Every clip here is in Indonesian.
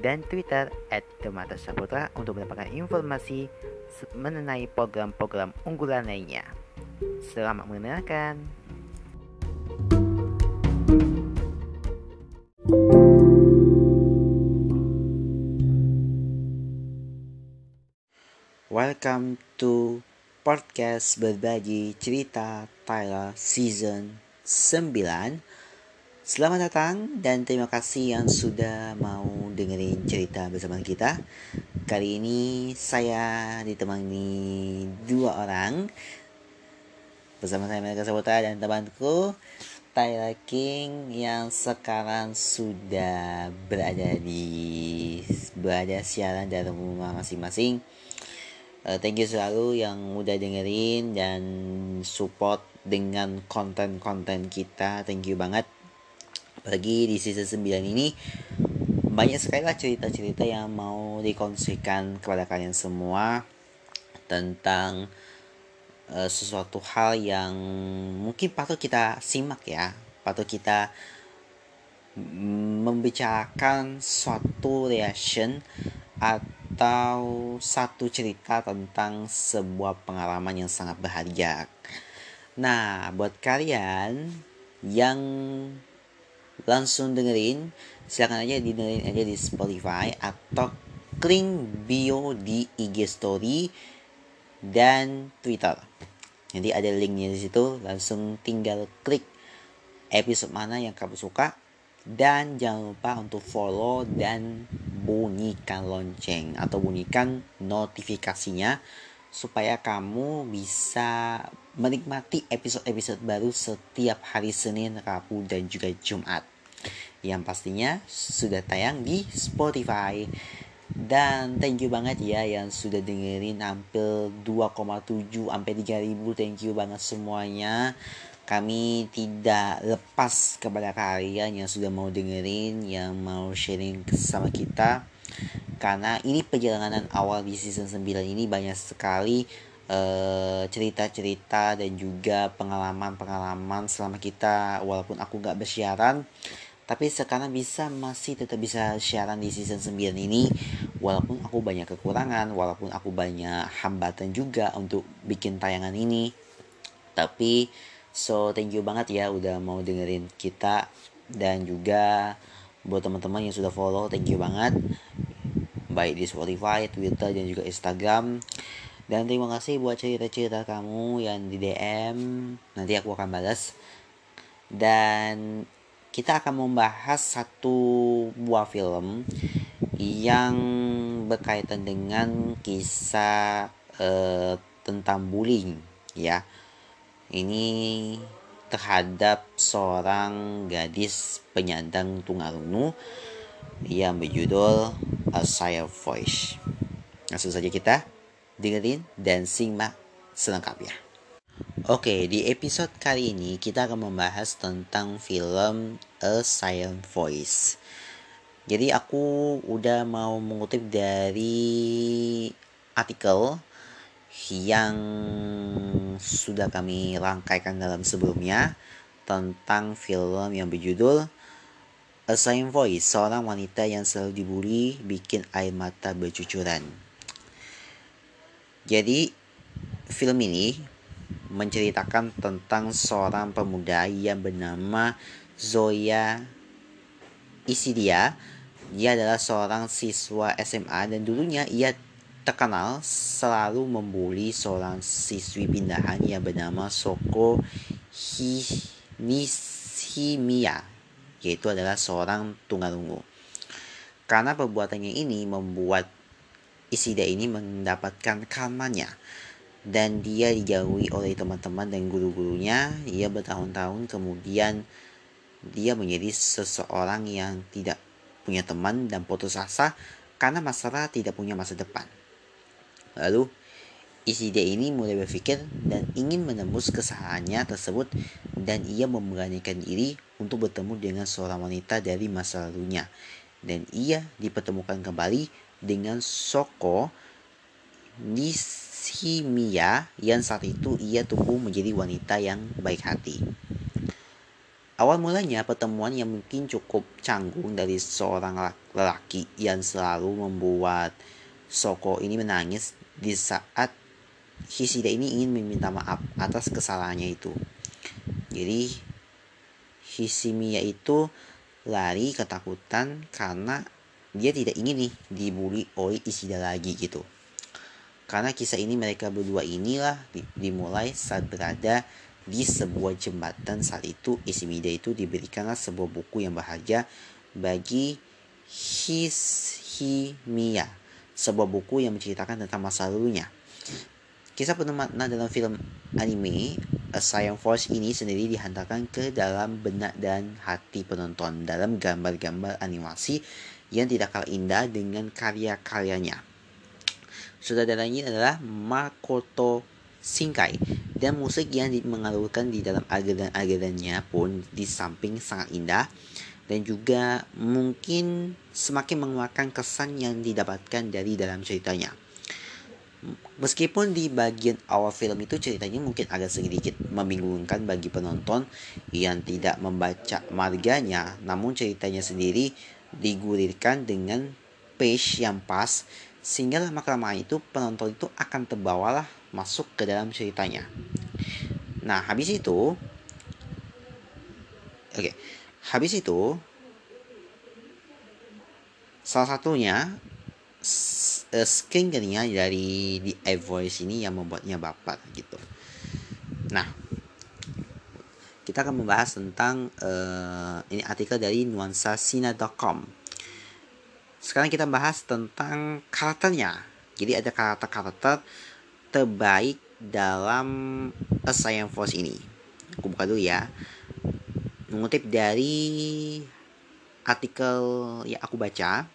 dan Twitter at Demata Saputra untuk mendapatkan informasi mengenai program-program unggulan lainnya. Selamat mendengarkan. Welcome to podcast berbagi cerita Tyler season 9 Selamat datang dan terima kasih yang sudah mau dengerin cerita bersama kita. Kali ini saya ditemani dua orang bersama saya Melika Saputra dan temanku Tyler King yang sekarang sudah berada di berada siaran dari rumah masing-masing. Uh, thank you selalu yang udah dengerin dan support dengan konten-konten kita. Thank you banget apalagi di season 9 ini banyak sekali lah cerita-cerita yang mau dikongsikan kepada kalian semua tentang uh, sesuatu hal yang mungkin patut kita simak ya patut kita membicarakan suatu reaction atau satu cerita tentang sebuah pengalaman yang sangat berharga. Nah, buat kalian yang langsung dengerin silahkan aja dengerin aja di Spotify atau klik bio di IG Story dan Twitter. Jadi ada linknya di situ, langsung tinggal klik episode mana yang kamu suka dan jangan lupa untuk follow dan bunyikan lonceng atau bunyikan notifikasinya supaya kamu bisa menikmati episode-episode baru setiap hari Senin, Rabu, dan juga Jumat. Yang pastinya sudah tayang di Spotify. Dan thank you banget ya yang sudah dengerin hampir 2,7 sampai 3000. Thank you banget semuanya. Kami tidak lepas kepada kalian yang sudah mau dengerin, yang mau sharing sama kita karena ini perjalanan awal di season 9 ini banyak sekali eh, cerita-cerita uh, dan juga pengalaman-pengalaman selama kita walaupun aku gak bersiaran tapi sekarang bisa masih tetap bisa siaran di season 9 ini walaupun aku banyak kekurangan walaupun aku banyak hambatan juga untuk bikin tayangan ini tapi so thank you banget ya udah mau dengerin kita dan juga buat teman-teman yang sudah follow thank you banget baik di Spotify, Twitter dan juga Instagram. Dan terima kasih buat cerita-cerita kamu yang di DM. Nanti aku akan balas. Dan kita akan membahas satu buah film yang berkaitan dengan kisah uh, tentang bullying ya. Ini terhadap seorang gadis penyandang tunarungu yang berjudul A Silent Voice. Langsung saja kita dengerin dan simak selengkapnya. Oke, di episode kali ini kita akan membahas tentang film A Silent Voice. Jadi aku udah mau mengutip dari artikel yang sudah kami rangkaikan dalam sebelumnya tentang film yang berjudul A Silent Voice, seorang wanita yang selalu dibully, bikin air mata bercucuran. Jadi, film ini menceritakan tentang seorang pemuda yang bernama Zoya Isidia. Dia adalah seorang siswa SMA dan dulunya ia terkenal selalu membuli seorang siswi pindahan yang bernama Soko Hinishimiya yaitu adalah seorang tunggalungu. Karena perbuatannya ini membuat Isida ini mendapatkan karmanya dan dia dijauhi oleh teman-teman dan guru-gurunya. Ia bertahun-tahun kemudian dia menjadi seseorang yang tidak punya teman dan putus asa karena masalah tidak punya masa depan. Lalu, isi dia ini mulai berpikir dan ingin menembus kesalahannya tersebut dan ia memberanikan diri untuk bertemu dengan seorang wanita dari masa lalunya. Dan ia dipertemukan kembali dengan Soko Nishimiya yang saat itu ia tumbuh menjadi wanita yang baik hati. Awal mulanya pertemuan yang mungkin cukup canggung dari seorang lelaki yang selalu membuat Soko ini menangis di saat Hisida ini ingin meminta maaf atas kesalahannya itu. Jadi Hisimiya itu lari ketakutan karena dia tidak ingin nih dibully oleh Isida lagi gitu. Karena kisah ini mereka berdua inilah dimulai saat berada di sebuah jembatan. Saat itu Isimida itu diberikanlah sebuah buku yang bahagia bagi Hishimiya sebuah buku yang menceritakan tentang masa lalunya. Kisah penuh dalam film anime A Science Force ini sendiri dihantarkan ke dalam benak dan hati penonton dalam gambar-gambar animasi yang tidak kalah indah dengan karya-karyanya Saudara ini adalah Makoto Shinkai dan musik yang mengalurkan di dalam adegan-adegannya pun di samping sangat indah dan juga mungkin semakin mengeluarkan kesan yang didapatkan dari dalam ceritanya. Meskipun di bagian awal film itu ceritanya mungkin agak sedikit membingungkan bagi penonton yang tidak membaca marganya, namun ceritanya sendiri digulirkan dengan pace yang pas sehingga lama-kelamaan itu penonton itu akan terbawalah masuk ke dalam ceritanya. Nah, habis itu Oke. Okay, habis itu salah satunya uh, screenernya dari di iVoice ini yang membuatnya baper gitu. Nah, kita akan membahas tentang uh, ini artikel dari nuansasina.com sekarang kita bahas tentang karakternya. Jadi ada karakter-karakter terbaik dalam A Science Force ini. Aku buka dulu ya. Mengutip dari artikel yang aku baca.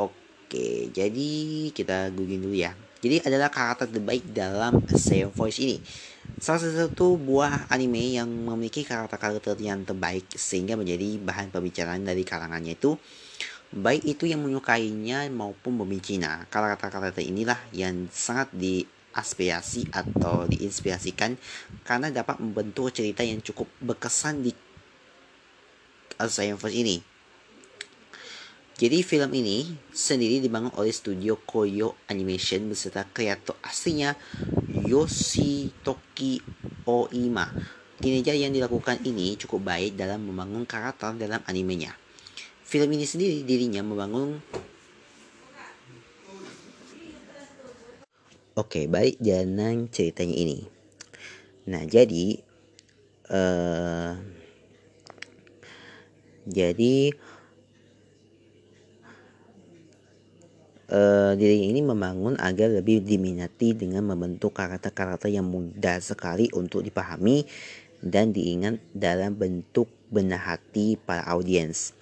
Oke, jadi kita googling dulu ya. Jadi adalah karakter terbaik dalam A Science Force ini. Salah satu buah anime yang memiliki karakter-karakter yang terbaik sehingga menjadi bahan pembicaraan dari kalangannya itu baik itu yang menyukainya maupun membencinya. Karakter-karakter inilah yang sangat diaspirasi atau diinspirasikan karena dapat membentuk cerita yang cukup berkesan di Alzheimer's ini. Jadi film ini sendiri dibangun oleh studio Koyo Animation beserta kreator aslinya Yoshitoki Oima. Kinerja yang dilakukan ini cukup baik dalam membangun karakter dalam animenya. Film ini sendiri dirinya membangun Oke, balik jalan ceritanya ini. Nah, jadi uh, jadi uh, diri ini membangun agar lebih diminati dengan membentuk karakter-karakter yang mudah sekali untuk dipahami dan diingat dalam bentuk benar hati para audiens.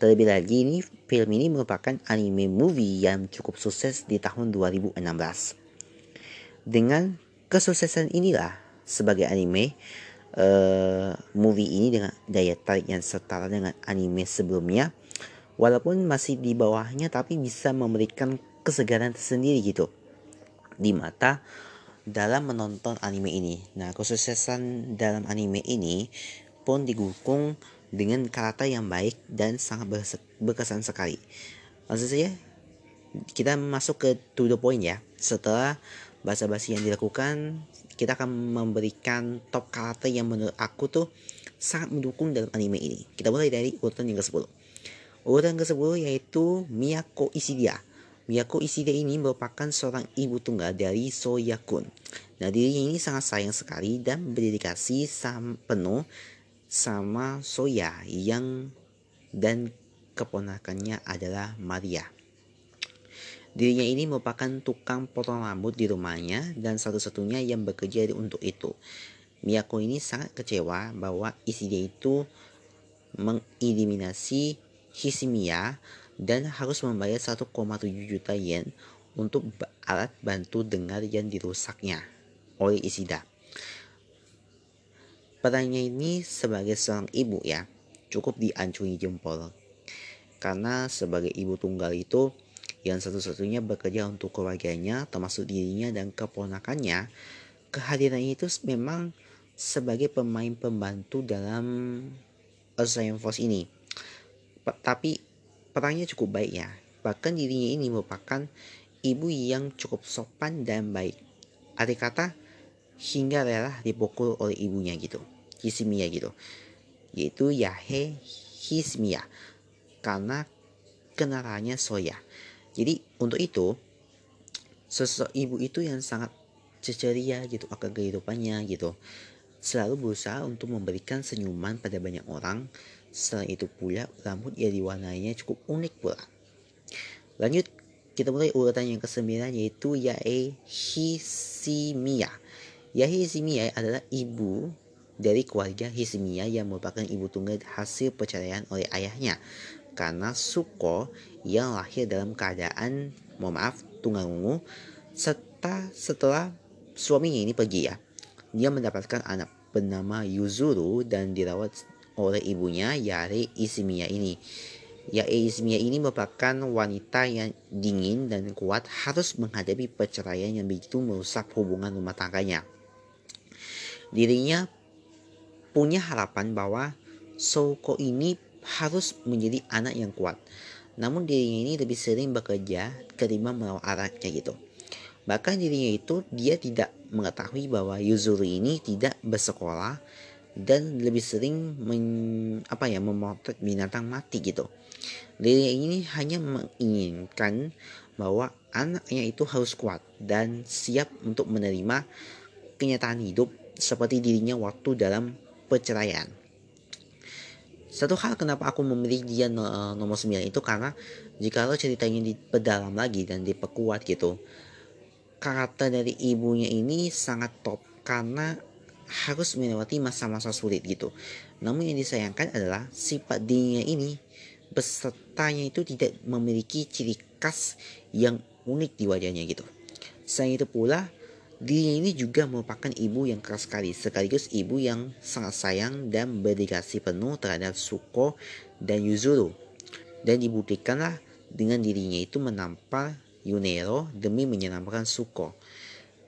Terlebih lagi ini film ini merupakan anime movie yang cukup sukses di tahun 2016. Dengan kesuksesan inilah sebagai anime uh, movie ini dengan daya tarik yang setara dengan anime sebelumnya walaupun masih di bawahnya tapi bisa memberikan kesegaran tersendiri gitu di mata dalam menonton anime ini. Nah, kesuksesan dalam anime ini pun didukung dengan karakter yang baik dan sangat berkesan sekali. Maksud saya, kita masuk ke to the point ya. Setelah bahasa basi yang dilakukan, kita akan memberikan top karakter yang menurut aku tuh sangat mendukung dalam anime ini. Kita mulai dari urutan yang ke-10. Orang ke-10 yaitu Miyako Ishidia. Miyako Ishidia ini merupakan seorang ibu tunggal dari Soyakun. Nah dirinya ini sangat sayang sekali dan berdedikasi sam penuh sama Soya yang dan keponakannya adalah Maria. Dirinya ini merupakan tukang potong rambut di rumahnya dan satu-satunya yang bekerja untuk itu. Miyako ini sangat kecewa bahwa isi dia itu mengeliminasi Hishimiya dan harus membayar 1,7 juta yen untuk alat bantu dengar yang dirusaknya oleh Isida. Perannya ini sebagai seorang ibu ya, cukup diancungi jempol. Karena sebagai ibu tunggal itu yang satu-satunya bekerja untuk keluarganya termasuk dirinya dan keponakannya, kehadirannya itu memang sebagai pemain pembantu dalam Asylum Force ini. Tapi perangnya cukup baik ya. Bahkan dirinya ini merupakan ibu yang cukup sopan dan baik. Arti kata hingga rela dipukul oleh ibunya gitu. Hismiya gitu. Yaitu Yahe Hismiya. Karena kenalannya Soya. Jadi untuk itu sosok ibu itu yang sangat ceceria gitu akan kehidupannya gitu. Selalu berusaha untuk memberikan senyuman pada banyak orang. Selain itu pula rambut yang diwarnainya cukup unik pula. Lanjut kita mulai urutan yang kesembilan yaitu Yae Hisimiya. Yae Hisimiya adalah ibu dari keluarga Hisimiya yang merupakan ibu tunggal hasil perceraian oleh ayahnya. Karena Suko yang lahir dalam keadaan, mohon maaf, tunggangungu, serta setelah suaminya ini pergi ya. Dia mendapatkan anak bernama Yuzuru dan dirawat oleh ibunya Yare Isimiya ini. Ya Ismia ini merupakan wanita yang dingin dan kuat harus menghadapi perceraian yang begitu merusak hubungan rumah tangganya. Dirinya punya harapan bahwa Souko ini harus menjadi anak yang kuat. Namun dirinya ini lebih sering bekerja ketimbang merawat anaknya gitu. Bahkan dirinya itu dia tidak mengetahui bahwa Yuzuru ini tidak bersekolah dan lebih sering men, apa ya memotret binatang mati gitu. Dirinya ini hanya menginginkan bahwa anaknya itu harus kuat dan siap untuk menerima kenyataan hidup seperti dirinya waktu dalam perceraian. Satu hal kenapa aku memilih dia nomor 9 itu karena jika lo ceritanya diperdalam lagi dan diperkuat gitu karakter dari ibunya ini sangat top karena harus melewati masa-masa sulit gitu. Namun yang disayangkan adalah sifat dirinya ini pesertanya itu tidak memiliki ciri khas yang unik di wajahnya gitu. Selain itu pula, dirinya ini juga merupakan ibu yang keras sekali, sekaligus ibu yang sangat sayang dan berdedikasi penuh terhadap Suko dan Yuzuru. Dan dibuktikanlah dengan dirinya itu menampar Yunero demi menyelamatkan Suko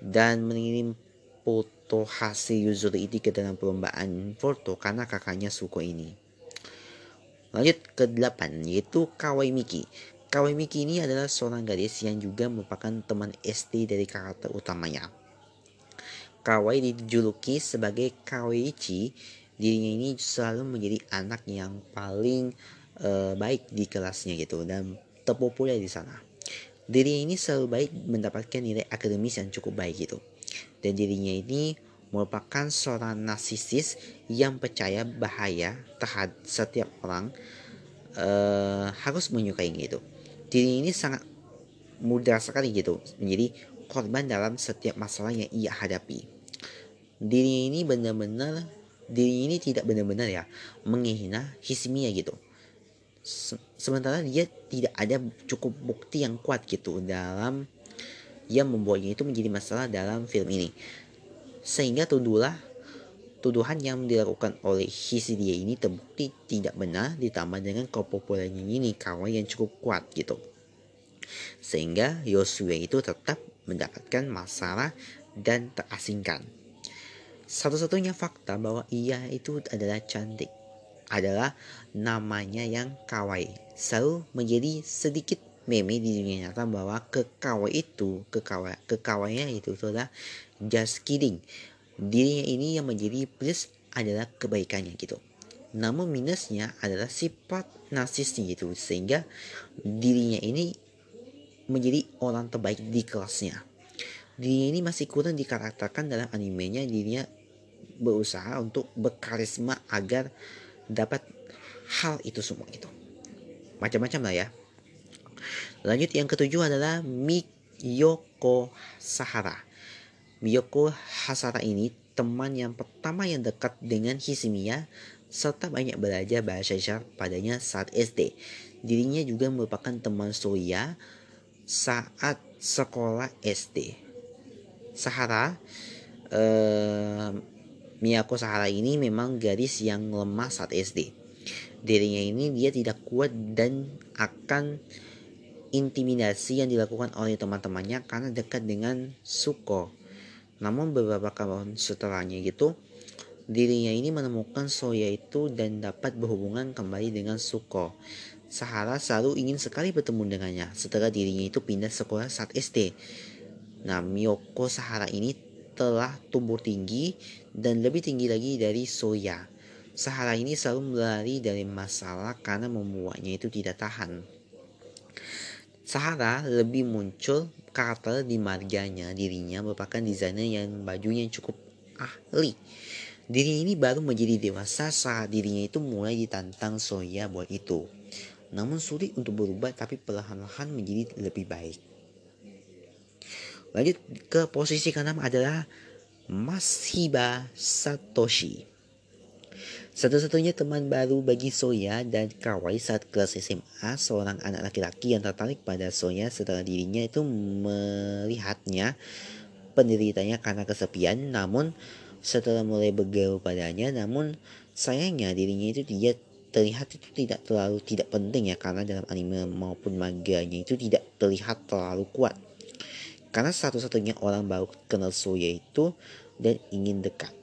dan mengirim foto hasil Yuzuru ini ke dalam perlombaan foto karena kakaknya Suko ini. Lanjut ke delapan yaitu Kawai Miki. Kawai Miki ini adalah seorang gadis yang juga merupakan teman SD dari karakter utamanya. Kawai dijuluki sebagai Kawaiichi. Dirinya ini selalu menjadi anak yang paling uh, baik di kelasnya gitu dan terpopuler di sana. Dirinya ini selalu baik mendapatkan nilai akademis yang cukup baik gitu. Dan dirinya ini merupakan seorang narsisis yang percaya bahaya terhadap setiap orang uh, harus menyukai gitu. Diri ini sangat mudah sekali gitu menjadi korban dalam setiap masalah yang ia hadapi. Diri ini benar-benar diri ini tidak benar-benar ya menghina Hismiya gitu. sementara dia tidak ada cukup bukti yang kuat gitu dalam yang membuatnya itu menjadi masalah dalam film ini. Sehingga tuduhlah tuduhan yang dilakukan oleh Hisidia ini terbukti tidak benar ditambah dengan kepopulerannya ini kawan yang cukup kuat gitu. Sehingga Yosua itu tetap mendapatkan masalah dan terasingkan. Satu-satunya fakta bahwa ia itu adalah cantik adalah namanya yang kawaii. Selalu menjadi sedikit meme di dunia nyata bahwa kekawai itu kekawai kekawainya itu, itu adalah just kidding. Dirinya ini yang menjadi plus adalah kebaikannya gitu. Namun minusnya adalah sifat narsisnya gitu. Sehingga dirinya ini menjadi orang terbaik di kelasnya. Dirinya ini masih kurang dikarakterkan dalam animenya. Dirinya berusaha untuk berkarisma agar dapat hal itu semua gitu. Macam-macam lah ya Lanjut yang ketujuh adalah Miyoko Sahara. Miyoko Hasara ini teman yang pertama yang dekat dengan Hisimiya serta banyak belajar bahasa isyarat padanya saat SD. Dirinya juga merupakan teman Soya saat sekolah SD. Sahara eh, Miyako Sahara ini memang gadis yang lemah saat SD. Dirinya ini dia tidak kuat dan akan intimidasi yang dilakukan oleh teman-temannya karena dekat dengan Suko. Namun beberapa tahun setelahnya gitu, dirinya ini menemukan Soya itu dan dapat berhubungan kembali dengan Suko. Sahara selalu ingin sekali bertemu dengannya setelah dirinya itu pindah sekolah saat SD. Nah, Miyoko Sahara ini telah tumbuh tinggi dan lebih tinggi lagi dari soya. Sahara ini selalu melari dari masalah karena membuatnya itu tidak tahan. Sahara lebih muncul karakter di marganya dirinya merupakan desainer yang bajunya cukup ahli. Diri ini baru menjadi dewasa saat dirinya itu mulai ditantang Soya buat itu. Namun sulit untuk berubah tapi perlahan-lahan menjadi lebih baik. Lanjut ke posisi keenam adalah Mashiba Satoshi. Satu-satunya teman baru bagi Soya dan Kawai saat kelas SMA, seorang anak laki-laki yang tertarik pada Soya setelah dirinya itu melihatnya penderitanya karena kesepian, namun setelah mulai bergaul padanya, namun sayangnya dirinya itu dia terlihat itu tidak terlalu tidak penting ya karena dalam anime maupun maganya itu tidak terlihat terlalu kuat. Karena satu-satunya orang baru kenal Soya itu dan ingin dekat.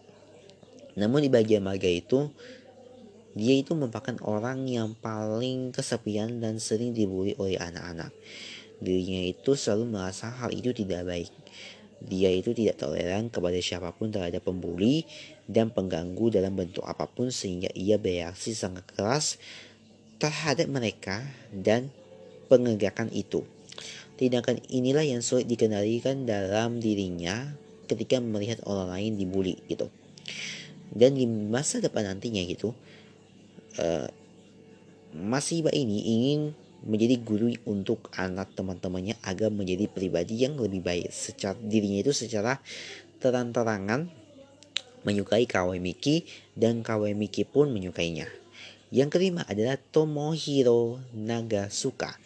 Namun di bagian marga itu, dia itu merupakan orang yang paling kesepian dan sering dibully oleh anak-anak. Dirinya itu selalu merasa hal itu tidak baik. Dia itu tidak toleran kepada siapa pun terhadap pembuli dan pengganggu dalam bentuk apa pun sehingga ia bereaksi sangat keras terhadap mereka dan pengegakan itu. Tindakan inilah yang sulit dikendalikan dalam dirinya ketika melihat orang lain dibully gitu. Dan di masa depan nantinya gitu, uh, Masiba ini ingin menjadi guru untuk anak teman-temannya agar menjadi pribadi yang lebih baik. Secara dirinya itu secara terang-terangan menyukai Kawai Miki dan Kawai Miki pun menyukainya. Yang kelima adalah Tomohiro Nagasuka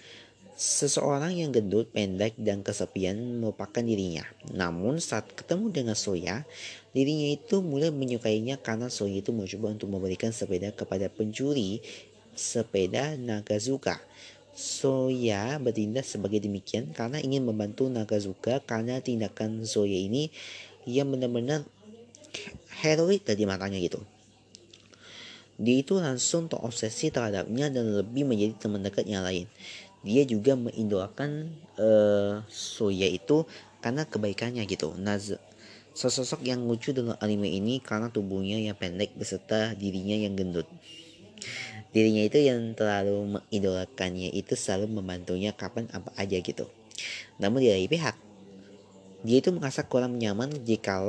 Seseorang yang gendut, pendek, dan kesepian merupakan dirinya. Namun saat ketemu dengan Soya, dirinya itu mulai menyukainya karena Soya itu mencoba untuk memberikan sepeda kepada pencuri sepeda Nagazuka. Soya bertindak sebagai demikian karena ingin membantu Nagazuka karena tindakan Soya ini yang benar-benar heroik tadi matanya gitu. Dia itu langsung terobsesi terhadapnya dan lebih menjadi teman dekat yang lain dia juga mengindolakan uh, Soya itu karena kebaikannya gitu. Sosok yang lucu dengan anime ini karena tubuhnya yang pendek beserta dirinya yang gendut. Dirinya itu yang terlalu mengidolakannya itu selalu membantunya kapan apa aja gitu. Namun di lain pihak, dia itu merasa kurang nyaman jika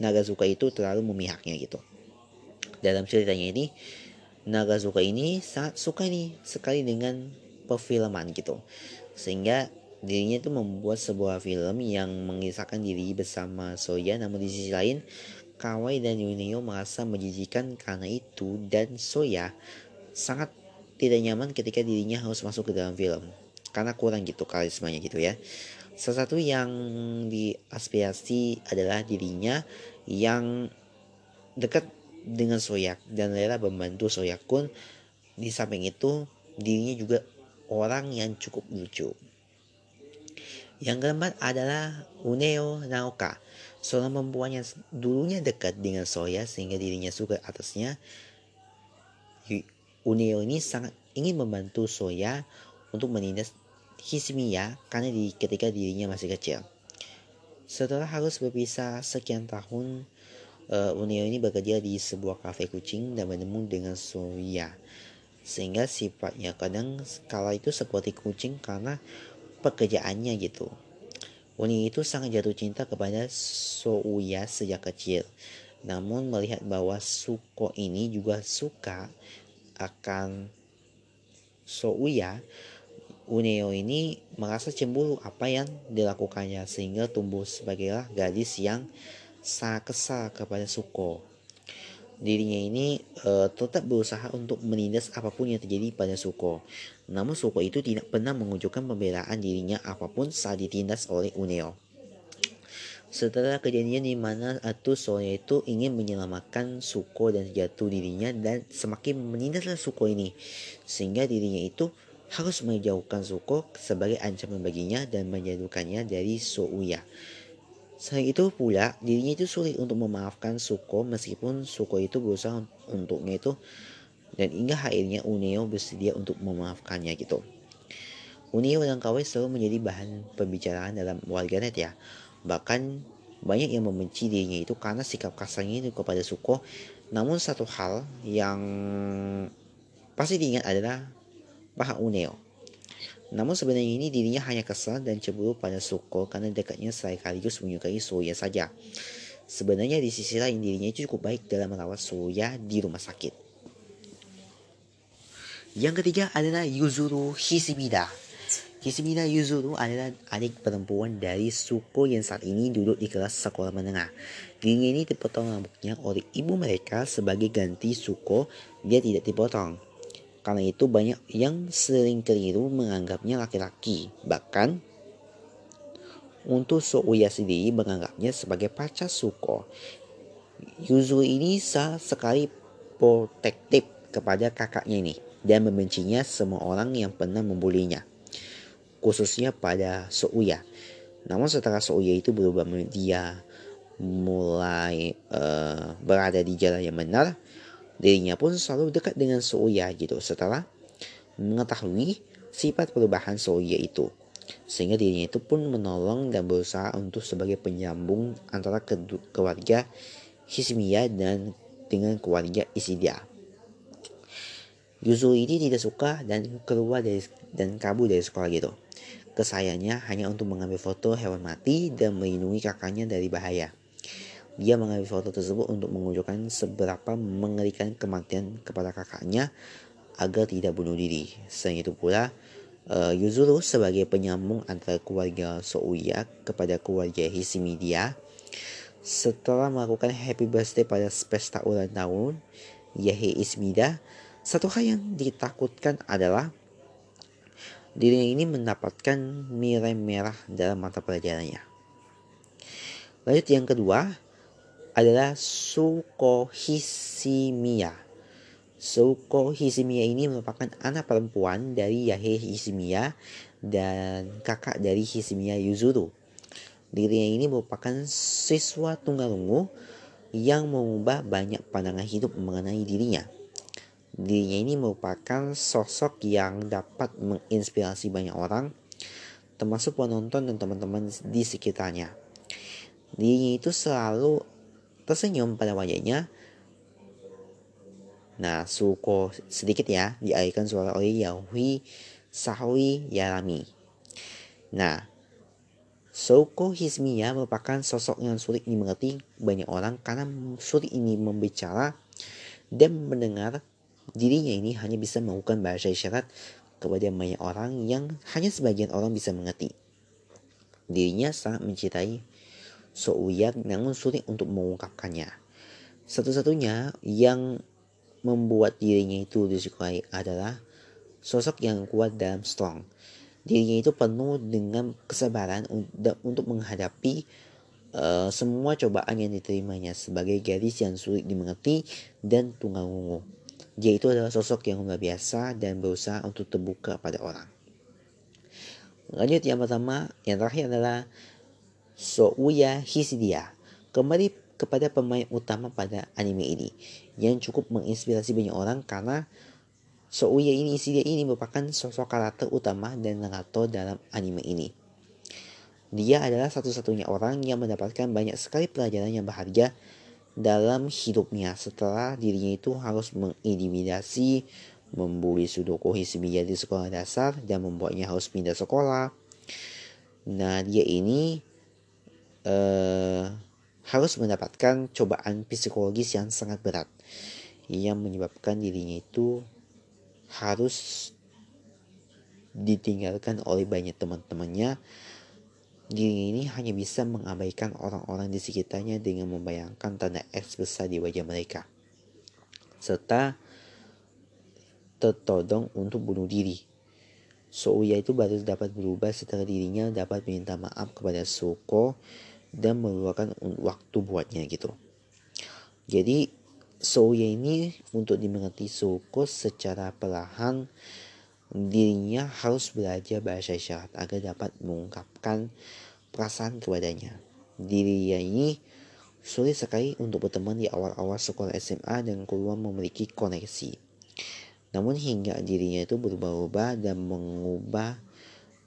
Nagazuka itu terlalu memihaknya gitu. Dalam ceritanya ini, Nagazuka ini sangat suka nih sekali dengan perfilman gitu sehingga dirinya itu membuat sebuah film yang mengisahkan diri bersama Soya namun di sisi lain Kawai dan Yunio merasa menjijikan karena itu dan Soya sangat tidak nyaman ketika dirinya harus masuk ke dalam film. Karena kurang gitu karismanya gitu ya. Salah satu yang diaspirasi adalah dirinya yang dekat dengan Soyak dan rela membantu Soyakun di samping itu dirinya juga orang yang cukup lucu. Yang keempat adalah Uneo Naoka, seorang perempuan yang dulunya dekat dengan Soya sehingga dirinya suka atasnya. Uneo ini sangat ingin membantu Soya untuk menindas Hismiya karena di, ketika dirinya masih kecil. Setelah harus berpisah sekian tahun, uh, Uneo ini bekerja di sebuah kafe kucing dan bertemu dengan Soya sehingga sifatnya kadang skala itu seperti kucing karena pekerjaannya gitu. Uni itu sangat jatuh cinta kepada Souya sejak kecil. Namun melihat bahwa Suko ini juga suka akan Souya, Uneo ini merasa cemburu apa yang dilakukannya sehingga tumbuh sebagai gadis yang sangat kesal kepada Suko. Dirinya ini uh, tetap berusaha untuk menindas apa pun yang terjadi pada Suko. Namun Suko itu tidak pernah menunjukkan pembelaan dirinya apa pun saat ditindas oleh Uneo. Setelah kejadian di mana Atu Soya itu ingin menyelamatkan Suko dan jatuh dirinya dan semakin menindaslah Suko ini sehingga dirinya itu harus menjauhkan Suko sebagai ancaman baginya dan menjauhkannya dari Souya. Selain itu pula, dirinya itu sulit untuk memaafkan Suko meskipun Suko itu berusaha untuknya itu dan hingga akhirnya Uneo bersedia untuk memaafkannya gitu. Uneo dan Kawai selalu menjadi bahan pembicaraan dalam warganet ya. Bahkan banyak yang membenci dirinya itu karena sikap kasarnya itu kepada Suko. Namun satu hal yang pasti diingat adalah Paha Uneo. Namun sebenarnya ini dirinya hanya kesal dan cemburu pada Suko karena dekatnya sekaligus menyukai Soya saja. Sebenarnya di sisi lain dirinya cukup baik dalam merawat Soya di rumah sakit. Yang ketiga adalah Yuzuru Hishimida. Kishimida Yuzuru adalah adik perempuan dari Suko yang saat ini duduk di kelas sekolah menengah. Dirinya ini dipotong rambutnya oleh ibu mereka sebagai ganti Suko, dia tidak dipotong. Karena itu banyak yang sering keliru menganggapnya laki-laki. Bahkan untuk Souya sendiri menganggapnya sebagai pacar Suko. Yuzuru ini sah sekali protektif kepada kakaknya ini dan membencinya semua orang yang pernah membulinya khususnya pada Souya. Namun setelah Souya itu berubah dia mulai uh, berada di jalan yang benar, dirinya pun selalu dekat dengan Souya gitu setelah mengetahui sifat perubahan Souya itu. Sehingga dirinya itu pun menolong dan berusaha untuk sebagai penyambung antara keluarga Hishimiya dan dengan keluarga Isidia. Yuzu ini tidak suka dan keluar dari dan kabur dari sekolah gitu. Kesayangannya hanya untuk mengambil foto hewan mati dan melindungi kakaknya dari bahaya. Dia mengambil foto tersebut untuk menunjukkan seberapa mengerikan kematian kepada kakaknya agar tidak bunuh diri. Selain itu pula, uh, Yuzuru sebagai penyambung antara keluarga Souya kepada keluarga Hishimidia setelah melakukan happy birthday pada pesta ulang tahun Yahe Ismida satu hal yang ditakutkan adalah dirinya ini mendapatkan nilai merah dalam mata pelajarannya. Lanjut yang kedua adalah Sukohishimiya. Sukohishimiya ini merupakan anak perempuan dari Yahe Hishimiya dan kakak dari Hishimiya Yuzuru. Dirinya ini merupakan siswa tunggalungu yang mengubah banyak pandangan hidup mengenai dirinya. Dirinya ini merupakan sosok yang dapat menginspirasi banyak orang, termasuk penonton dan teman-teman di sekitarnya. Dirinya itu selalu tersenyum pada wajahnya. Nah, Suko sedikit ya, dialihkan suara oleh Yahui Sahui Yarami. Nah, Suko Hismiya merupakan sosok yang sulit dimengerti banyak orang karena sulit ini membicara dan mendengar Dirinya ini hanya bisa melakukan bahasa isyarat kepada banyak orang yang hanya sebagian orang bisa mengerti. Dirinya sangat mencintai Souyak namun sulit untuk mengungkapkannya. Satu-satunya yang membuat dirinya itu disukai adalah sosok yang kuat dalam strong. Dirinya itu penuh dengan kesabaran untuk menghadapi uh, semua cobaan yang diterimanya sebagai gadis yang sulit dimengerti dan tunggal ungu. Dia itu adalah sosok yang luar biasa dan berusaha untuk terbuka pada orang. Lanjut yang pertama, yang terakhir adalah Souya Hisidia. Kembali kepada pemain utama pada anime ini yang cukup menginspirasi banyak orang karena Souya ini Hisidia ini merupakan sosok karakter utama dan narator dalam anime ini. Dia adalah satu-satunya orang yang mendapatkan banyak sekali pelajaran yang berharga dalam hidupnya setelah dirinya itu harus mengintimidasi, membuli Sudoku Hismiya di sekolah dasar dan membuatnya harus pindah sekolah. Nah dia ini uh, harus mendapatkan cobaan psikologis yang sangat berat yang menyebabkan dirinya itu harus ditinggalkan oleh banyak teman-temannya Diri ini hanya bisa mengabaikan orang-orang di sekitarnya dengan membayangkan tanda X besar di wajah mereka. serta tertodong untuk bunuh diri. Souya itu baru dapat berubah setelah dirinya dapat meminta maaf kepada Suko dan meluangkan waktu buatnya gitu. Jadi Souya ini untuk dimengerti Suko secara perlahan dirinya harus belajar bahasa isyarat agar dapat mengungkapkan perasaan kepadanya. Dirinya ini sulit sekali untuk berteman di awal-awal sekolah SMA dan keluar memiliki koneksi. Namun hingga dirinya itu berubah-ubah dan mengubah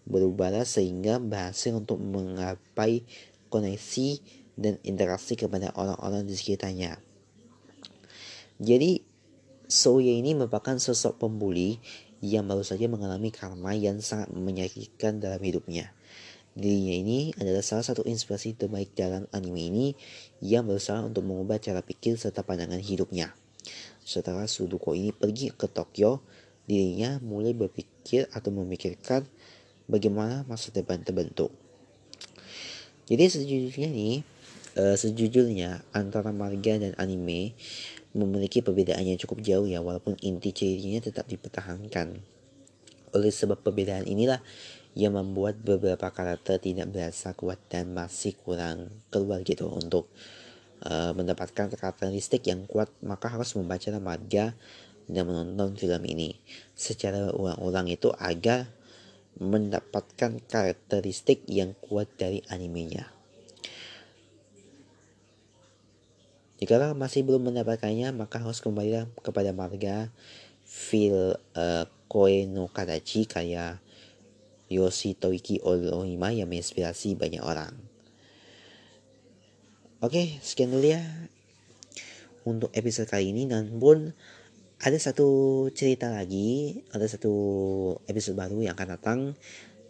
berubahlah sehingga berhasil untuk menggapai koneksi dan interaksi kepada orang-orang di sekitarnya. Jadi Soya ini merupakan sosok pembuli yang baru saja mengalami karma yang sangat menyakitkan dalam hidupnya. Dirinya ini adalah salah satu inspirasi terbaik dalam anime ini yang berusaha untuk mengubah cara pikir serta pandangan hidupnya. Setelah Suduko ini pergi ke Tokyo, dirinya mulai berpikir atau memikirkan bagaimana masa depan terbentuk. Jadi sejujurnya nih, uh, sejujurnya antara manga dan anime memiliki perbedaan yang cukup jauh ya, walaupun inti cirinya tetap dipertahankan. Oleh sebab perbedaan inilah yang membuat beberapa karakter tidak berasa kuat dan masih kurang keluar gitu untuk uh, mendapatkan karakteristik yang kuat maka harus membaca manga dan menonton film ini secara ulang-ulang itu agar mendapatkan karakteristik yang kuat dari animenya. Jika masih belum mendapatkannya, maka harus kembali kepada manga feel uh, Koe no Kadachi kayak Yoshitoiki Orohima yang menginspirasi banyak orang. Oke, sekian dulu ya untuk episode kali ini. Namun ada satu cerita lagi, ada satu episode baru yang akan datang.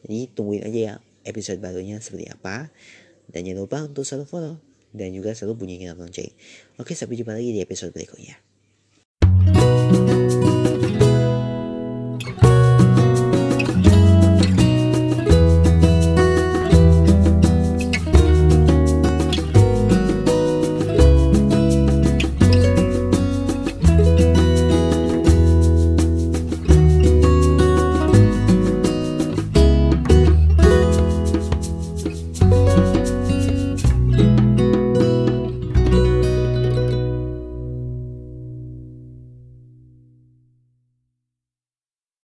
Jadi tungguin aja ya episode barunya seperti apa. Dan jangan lupa untuk selalu follow dan juga selalu bunyikan lonceng. Oke, sampai jumpa lagi di episode berikutnya.